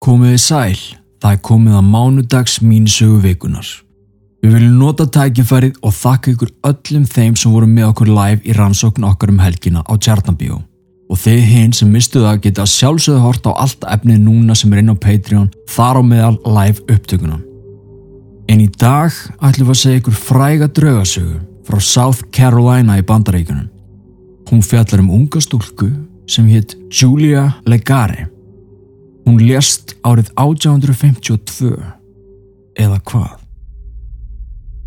Komiði sæl, það er komið að mánudags mínsögu vikunar. Við viljum nota tækifærið og þakka ykkur öllum þeim sem voru með okkur live í rannsókn okkar um helgina á Tjarnabíó. Og þeir hinn sem mistuðu að geta sjálfsögðu hort á allt efnið núna sem er inn á Patreon þar á meðal live upptökunum. En í dag ætlum við að segja ykkur fræga draugasögu frá South Carolina í bandaríkunum. Hún fjallar um unga stúlku sem hétt Julia Legare. Hún lést árið 1852 eða hvað?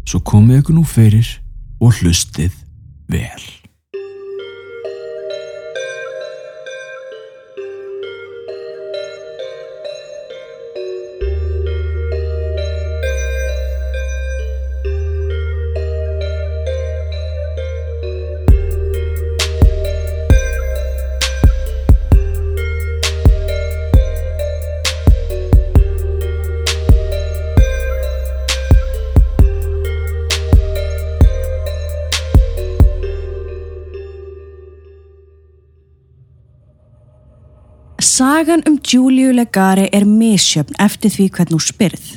Svo komið ykkur nú fyrir og hlustið vel. Sagan um Júliu Legare er misjöfn eftir því hvern þú spyrð.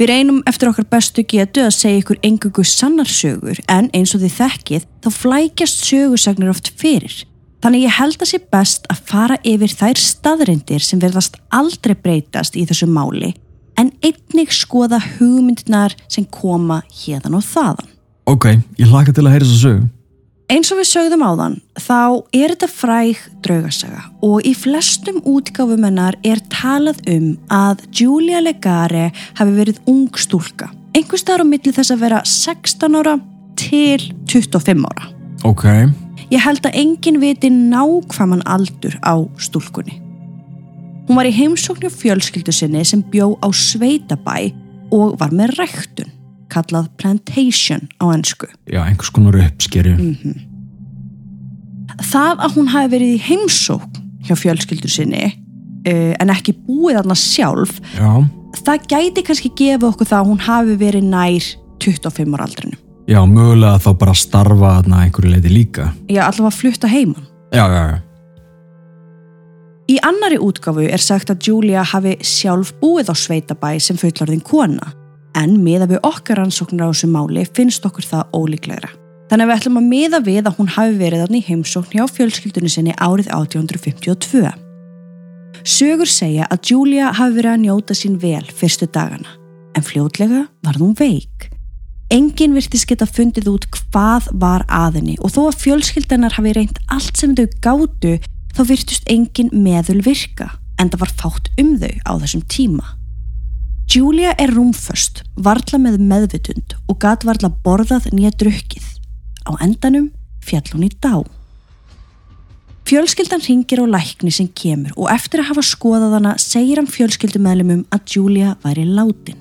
Við reynum eftir okkar bestu getu að segja ykkur engungu sannarsögur en eins og þið þekkið þá flækjast sögursagnir oft fyrir. Þannig ég held að sé best að fara yfir þær staðrindir sem verðast aldrei breytast í þessu máli en einnig skoða hugmyndnar sem koma hérdan og þaðan. Ok, ég hlaka til að heyra þessu sögu. Eins og við sögðum áðan, þá er þetta fræg draugasaga og í flestum útgáfum hennar er talað um að Julia Legare hafi verið ung stúlka. Einhver staðar á milli þess að vera 16 ára til 25 ára. Ok, Ég held að enginn viti nákvæman aldur á stúlkunni. Hún var í heimsóknu fjölskyldu sinni sem bjó á Sveitabæ og var með ræktun, kallað plantation á ennsku. já, einhvers konar uppskeri. það að hún hafi verið í heimsókn hjá fjölskyldur sinni uh, en ekki búið þarna sjálf Já, það gæti kannski gefa okkur það að hún hafi verið nær 25 ára aldrinu já, mögulega þá bara starfa þarna einhverju leiti líka. ég allavega að flutta heiman Já, já, já. í annari útgáfu er sagt að Julia hafi sjálf búið á sveitabæ sem fullorðin kona en miða við okkar rannsóknir á þessu máli finnst okkur það ólíklegra þannig að við ætlum að miða við að hún hafi verið þarna í heimsókn hjá fjölskyldunni sinni árið 1852 Sögur segja að Julia hafi verið að njóta sín vel fyrstu dagana, en fljótlega var hún veik. Engin virtist geta fundið út hvað var aðinni og þó að fjölskyldanar hafi reynt allt sem þau gátu þá virtust engin meðul virka en það var fátt um þau á þessum tíma. Julia er rúmföst, varla með meðvitund og gat varla borðað nýja drukkið. Á endanum fjall hún í dá. Fjölskyldan ringir á lækni sem kemur og eftir að hafa skoðað hana segir hann fjölskyldumæðlumum að Julia væri látin.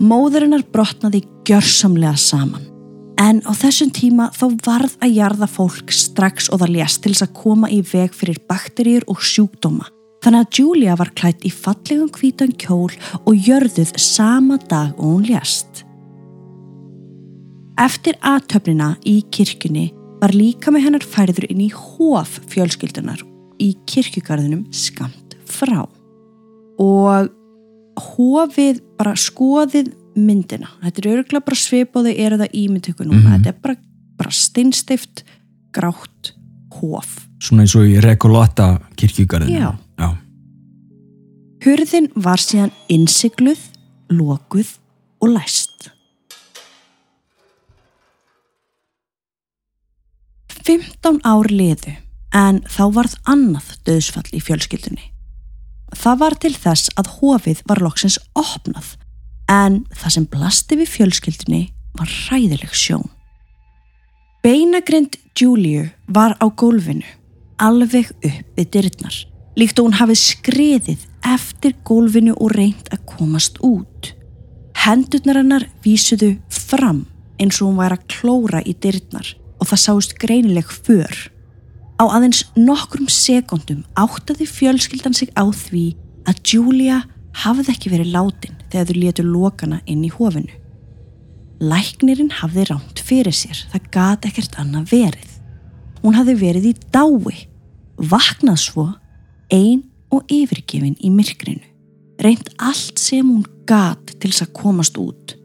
Móðurinnar brotnaði gjörsamlega saman. En á þessum tíma þá varð að jarða fólk strax og það lést til þess að koma í veg fyrir bakteríur og sjúkdóma. Þannig að Julia var klætt í fallegum hvítan kjól og jörðuð sama dag og hún lést. Eftir aðtöfnina í kirkjunni var líka með hennar færður inn í hóf fjölskyldunar í kirkjugarðinum skamt frá. Og hófið bara skoðið myndina. Þetta er örgulega bara svipóði er það ímyndtökunum. Mm Mhm. Þetta er bara, bara steinstift, grátt hóf. Svona eins og í Rekolata kirkjugarðinu. Já. Hurðin var síðan innsigluð, lokuð og læst. 15 ár liðu en þá varð annað döðsfall í fjölskyldunni. Það var til þess að hofið var loksins opnað en það sem blasti við fjölskyldunni var ræðileg sjón. Beinagrind Júliu var á gólfinu, alveg upp við dyrnar, líkt og hún hafið skriðið eftir gólfinu og reynd að komast út. Hendurnar hennar vísuðu fram eins og hún væri að klóra í dyrnar og það sáist greinileg för. Á aðeins nokkrum sekundum áttaði fjölskyldan sig á því að Julia hafði ekki verið látin þegar þau létu lokana inn í hofinu. Læknirinn hafði rámt fyrir sér, það gat ekkert annað verið. Hún hafði verið í dái, vaknað svo ein og yfirgefin í myrkrinu. Reynd allt sem hún gat til þess að komast út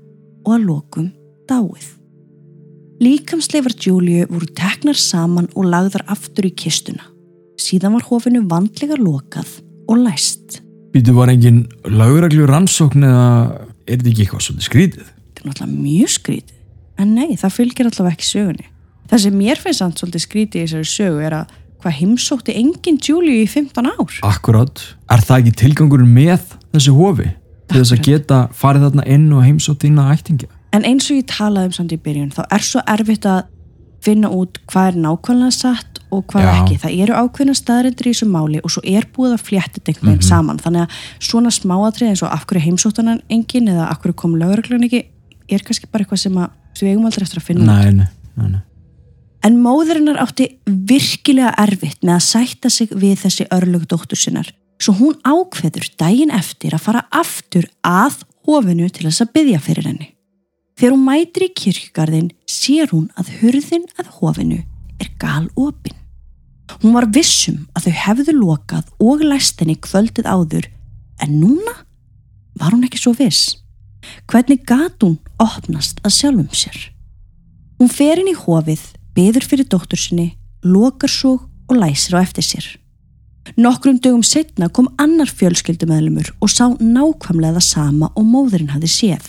og að lokum dáið. Líkamsleifar Júliu voru teknar saman og lagðar aftur í kistuna. Síðan var hofinu vandlega lokað og læst. Býtu var engin laugreglu rannsókn eða er þetta ekki eitthvað svolítið skrítið? Þetta er náttúrulega mjög skrítið. En nei, það fylgir allavega ekki sögunni. Það sem mér finnst svolítið skrítið í þessari sögu er að hvað heimsótti enginn Júliu í 15 ár. Akkurát, er það ekki tilgangurinn með þessi hofi? Til þess að geta farið þarna inn og heimsótt þína ættingi? En eins og ég talaði um samt í byrjun, þá er svo erfitt að finna út hvað er nákvæmlega satt og hvað Já. ekki. Það eru ákveðna staðarindur í þessu máli og svo er búið að flétta þetta einhvern veginn saman. Þannig að svona smáatrið eins og af hverju heimsóttanan engin eða af hverju kom lögreglun ekki er kannski bara eitthvað sem að við eigum aldrei eftir að finna út. Nei, nei, nei, nei. En móðurinnar átti virkilega erfitt með að sætta sig við þessi örlög dóttur sinnar. Svo hún ákveður daginn eftir að fara aftur að hofinu til þess að byggja fyrir henni. Þegar hún mætir í kirkjugarðin sér hún að hurðin að hofinu er gal opin. Hún var vissum að þau hefðu lokað og læst henni kvöldið áður en núna var hún ekki svo viss. Hvernig gat hún opnast að sjálfum sér? Hún fer inn í hofið, beður fyrir dóttur sinni, lokar svo og læsir á eftir sér. Nokkrum dögum setna kom annar fjölskyldumæðlumur og sá nákvæmlega það sama og móðurinn hafði séð.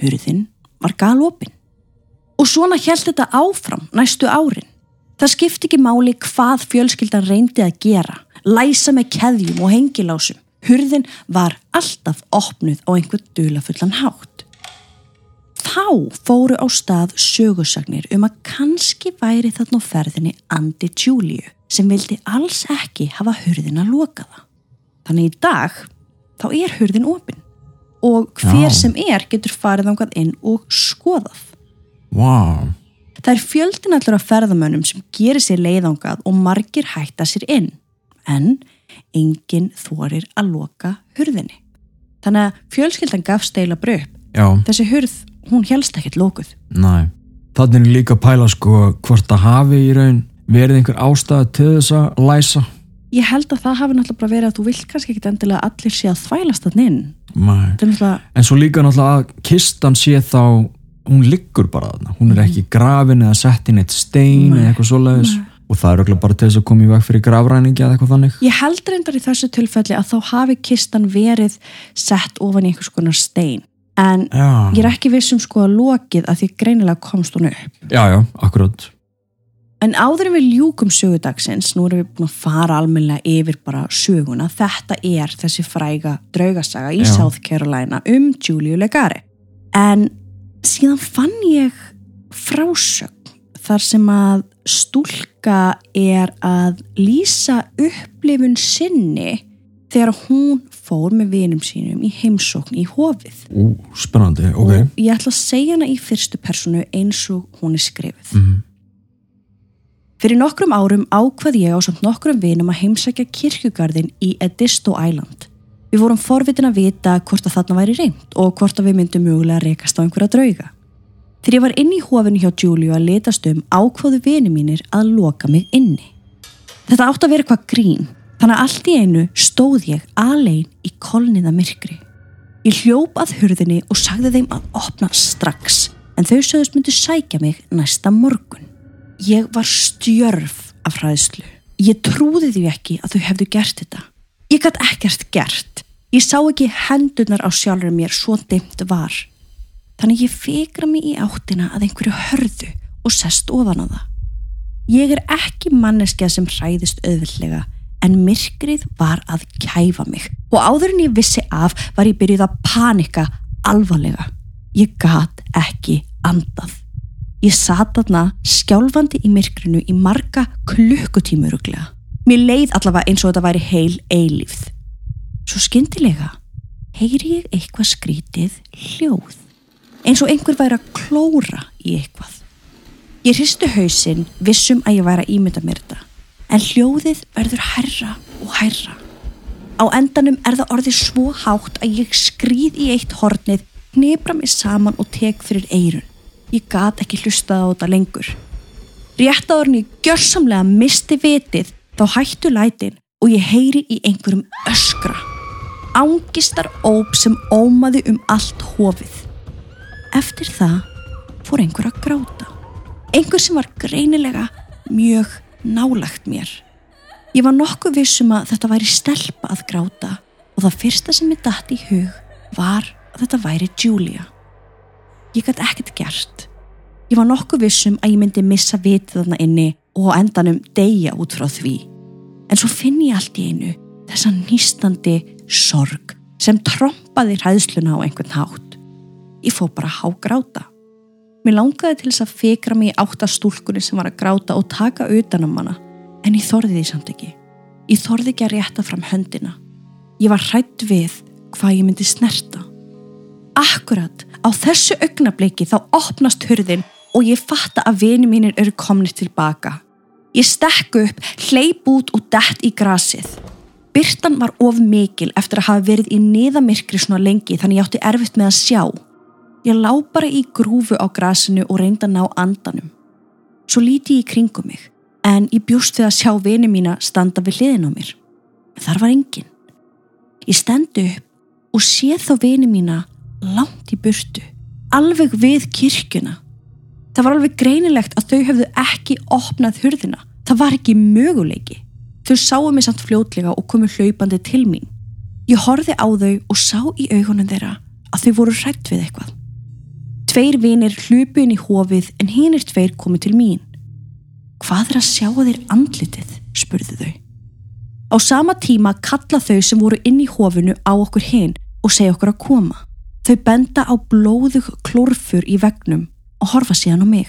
Hurðin var galopin. Og svona held þetta áfram næstu árin. Það skipti ekki máli hvað fjölskyldan reyndi að gera, læsa með keðjum og hengilásum. Hurðin var alltaf opnuð á einhvern dulafullan hátt. Þá fóru á stað sögursagnir um að kannski væri þarna á ferðinni Andi Júliu sem vildi alls ekki hafa hurðina lokaða. Þannig í dag þá er hurðin opin og hver Já. sem er getur farið ángað inn og skoðað. Vá, Það er fjöldin allur af ferðamönnum sem gerir sér leiðangað og margir hætta sér inn, en enginn þorir að loka hurðinni. Þannig að fjölskyldan gaf steila bröp. já, Þessi hurð, hún helst ekkert lókuð. næ. Þannig er líka að pæla sko hvort það hafi í raun verið einhver ástæða til þess að læsa. Ég held að það hafi náttúrulega bara verið að þú vilt kannski ekkit endilega allir sé að þvælast þannig inn. Það er náttúrulega, En svo líka náttúrulega að kistan sé þá, hún liggur bara þarna. Hún er ekki grafin eða sett inn eitt stein eða eitthvað svoleiðis. Og það er örugglega bara til þess að koma í veg fyrir grafræningi eða eitthvað þannig. ég held reyndar í þessu tilfelli að þá hafi kistan verið sett ofan í einhvers konar stein. En Já, ég er ekki vissum sko að lokið að því greinilega komst hún upp. já, já akkurát. En áður en við ljúkum sögudagsins, nú erum við búin að fara almennilega yfir bara söguna, þetta er þessi fræga draugasaga í Já. South Carolina um Juliu Legare. En síðan fann ég frásögn þar sem að stúlka er að lýsa upplifun sinni þegar hún fór með vinum sínum í heimsókn í hofið. Ú, spennandi, ok. Og ég ætla að segja hana í fyrstu personu eins og hún er skrifið. Mhm. Fyrir nokkrum árum ákvað ég á samt nokkrum vinum að heimsækja kirkjugarðin í Edisto Island. Við vorum forvitin að vita hvort að þarna væri reynd og hvort að við myndum mögulega að rekast á einhverja drauga. Þegar ég var inn í hofinu hjá Júliu að letast um ákváðu vini mínir að loka mig inni. Þetta átti að vera eitthvað grín, þannig að allt í einu stóð ég alein í kolniða myrkri. Ég hljóp að hurðinni og sagði þeim að opna strax, en þau sögðust myndu sækja mig næsta morgun. Ég var stjörf af hræðslu. Ég trúði því ekki að þau hefðu gert þetta. Ég gætt ekkert gert. Ég sá ekki hendurnar á sjálfur mér svo dimmt var. Þannig ég fikra mig í áttina að einhverju hörðu og sest ofan á það. Ég er ekki manneskja sem hræðist auðvöldlega en myrkrið var að kæfa mig og áður en ég vissi af var ég byrjuð að panika alvarlega. Ég gat ekki andað. Ég sat þarna skjálfandi í myrkrinu í marga klukkutímu ruglega. Mér leið allavega eins og þetta væri heil eilífð. Svo skyndilega heyri ég eitthvað skrítið hljóð. Eins og einhver væri að klóra í eitthvað. Ég hristu hausinn, vissum að ég væri að ímynda mér þetta. En hljóðið verður hærra og hærra. Á endanum er það orðið svo hátt að ég skrýð í eitt hornið, hnebra mig saman og tek fyrir eirun. Ég gat ekki hlustað á þetta lengur. Rétt áður en ég gjörsamlega misti vitið þá hættu lætin og ég heyri í einhverjum öskra. Ángistar óp sem ómaði um allt hofið. Eftir það fór einhver að gráta. Einhver sem var greinilega mjög nálagt mér. Ég var nokkuð vissum að þetta væri stelpa að gráta og það fyrsta sem ég dætt í hug var að þetta væri Julia. Ég gæti ekkert gert. Ég var nokkuð vissum að ég myndi missa vitið þarna inni og endanum deyja út frá því. En svo finn ég allt í einu þessa nýstandi sorg sem trompaði hræðsluna á einhvern hátt. Ég fó bara há gráta. Mér langaði til þess að fikra mig í áttastúlkunni sem var að gráta og taka utanum hana, en ég þorði því samt ekki. Ég þorði ekki að rétta fram höndina. Ég var hrætt við hvað ég myndi snerta. Akkurat á þessu augnabliki þá opnast hurðin og ég fatta að vini mínir eru komnir tilbaka. Ég stekku upp, hleyp út og dett í grasið. Byrtan var of mikil eftir að hafa verið í niðamirkri svona lengi þannig ég átti erfitt með að sjá. Ég lá bara í grúfu á grasinu og reynda að ná andanum. Svo líti ég í kringum mig, en ég bjúst við að sjá vini mína standa við hliðin á mér. Þar var engin. Ég stendu upp og sé þá vini mína langt í burtu, alveg við kirkuna. Það var alveg greinilegt að þau hefðu ekki opnað hurðina. Það var ekki möguleiki. Þau sáu mig samt fljótlega og komu hlaupandi til mín. Ég horfi á þau og sá í augunum þeirra að þau voru hrætt við eitthvað. Tveir vinir hlupu inn í hófið en hinn er tveir komið til mín. Hvað er að sjá þeir andlitið, spurðu þau. Á sama tíma kalla þau sem voru inn í hófinu á okkur hinn og segja okkur að koma. Þau benda á blóðug klórfur í vegnum og horfa síðan á mig.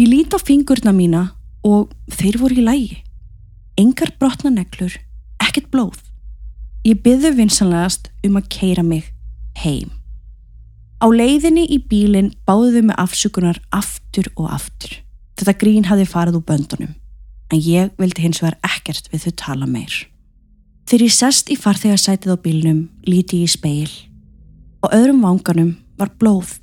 Ég lít á fingurna mína og þeir voru í lægi. Engar brotna neglur, ekkert blóð. Ég byðu vinsanlegast um að keira mig heim. Á leiðinni í bílinn báðu þau með afsökunar aftur og aftur. Þetta grín hafi farið úr böndunum, en ég vildi hins vegar ekkert við þau tala meir. Þegar ég sest í farþegarsætið á bílnum, líti ég í speil. Á öðrum vanganum var blóð,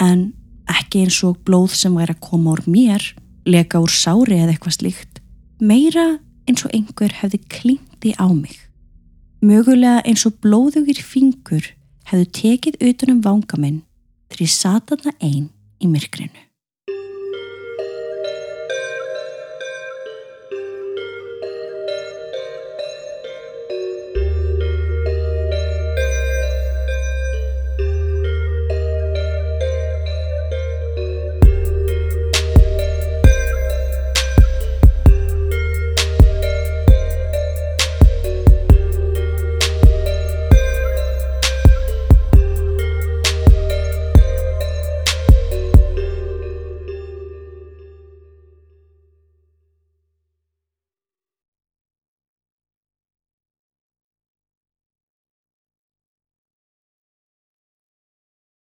en ekki eins og blóð sem væri að koma úr mér, leka úr sári eða eitthvað slíkt, meira eins og einhver hefði klíndi á mig. Mögulega eins og blóðugir fingur hefðu tekið utanum vanga minn þegar ég sata þarna einn í myrkrinu.